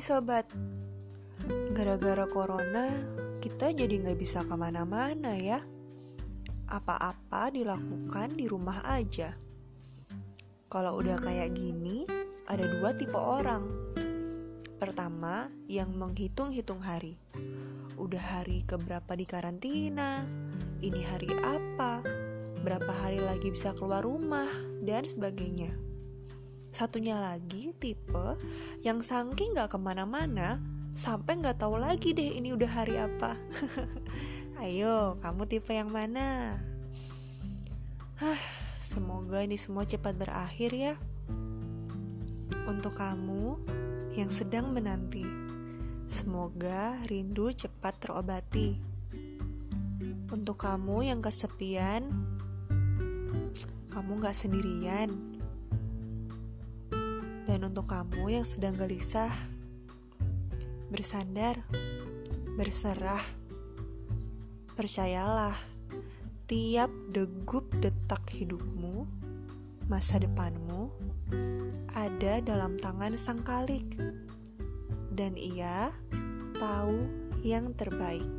sobat, gara-gara corona kita jadi nggak bisa ke mana-mana ya. Apa-apa dilakukan di rumah aja. Kalau udah kayak gini, ada dua tipe orang. Pertama, yang menghitung-hitung hari. Udah hari keberapa di karantina, ini hari apa, berapa hari lagi bisa keluar rumah, dan sebagainya. Satunya lagi tipe yang saking gak ke mana-mana sampai gak tahu lagi deh ini udah hari apa. Ayo, kamu tipe yang mana? Hah, semoga ini semua cepat berakhir ya. Untuk kamu yang sedang menanti, semoga rindu cepat terobati. Untuk kamu yang kesepian, kamu gak sendirian dan untuk kamu yang sedang gelisah, bersandar, berserah, percayalah, tiap degup detak hidupmu, masa depanmu, ada dalam tangan sang kalik. Dan ia tahu yang terbaik.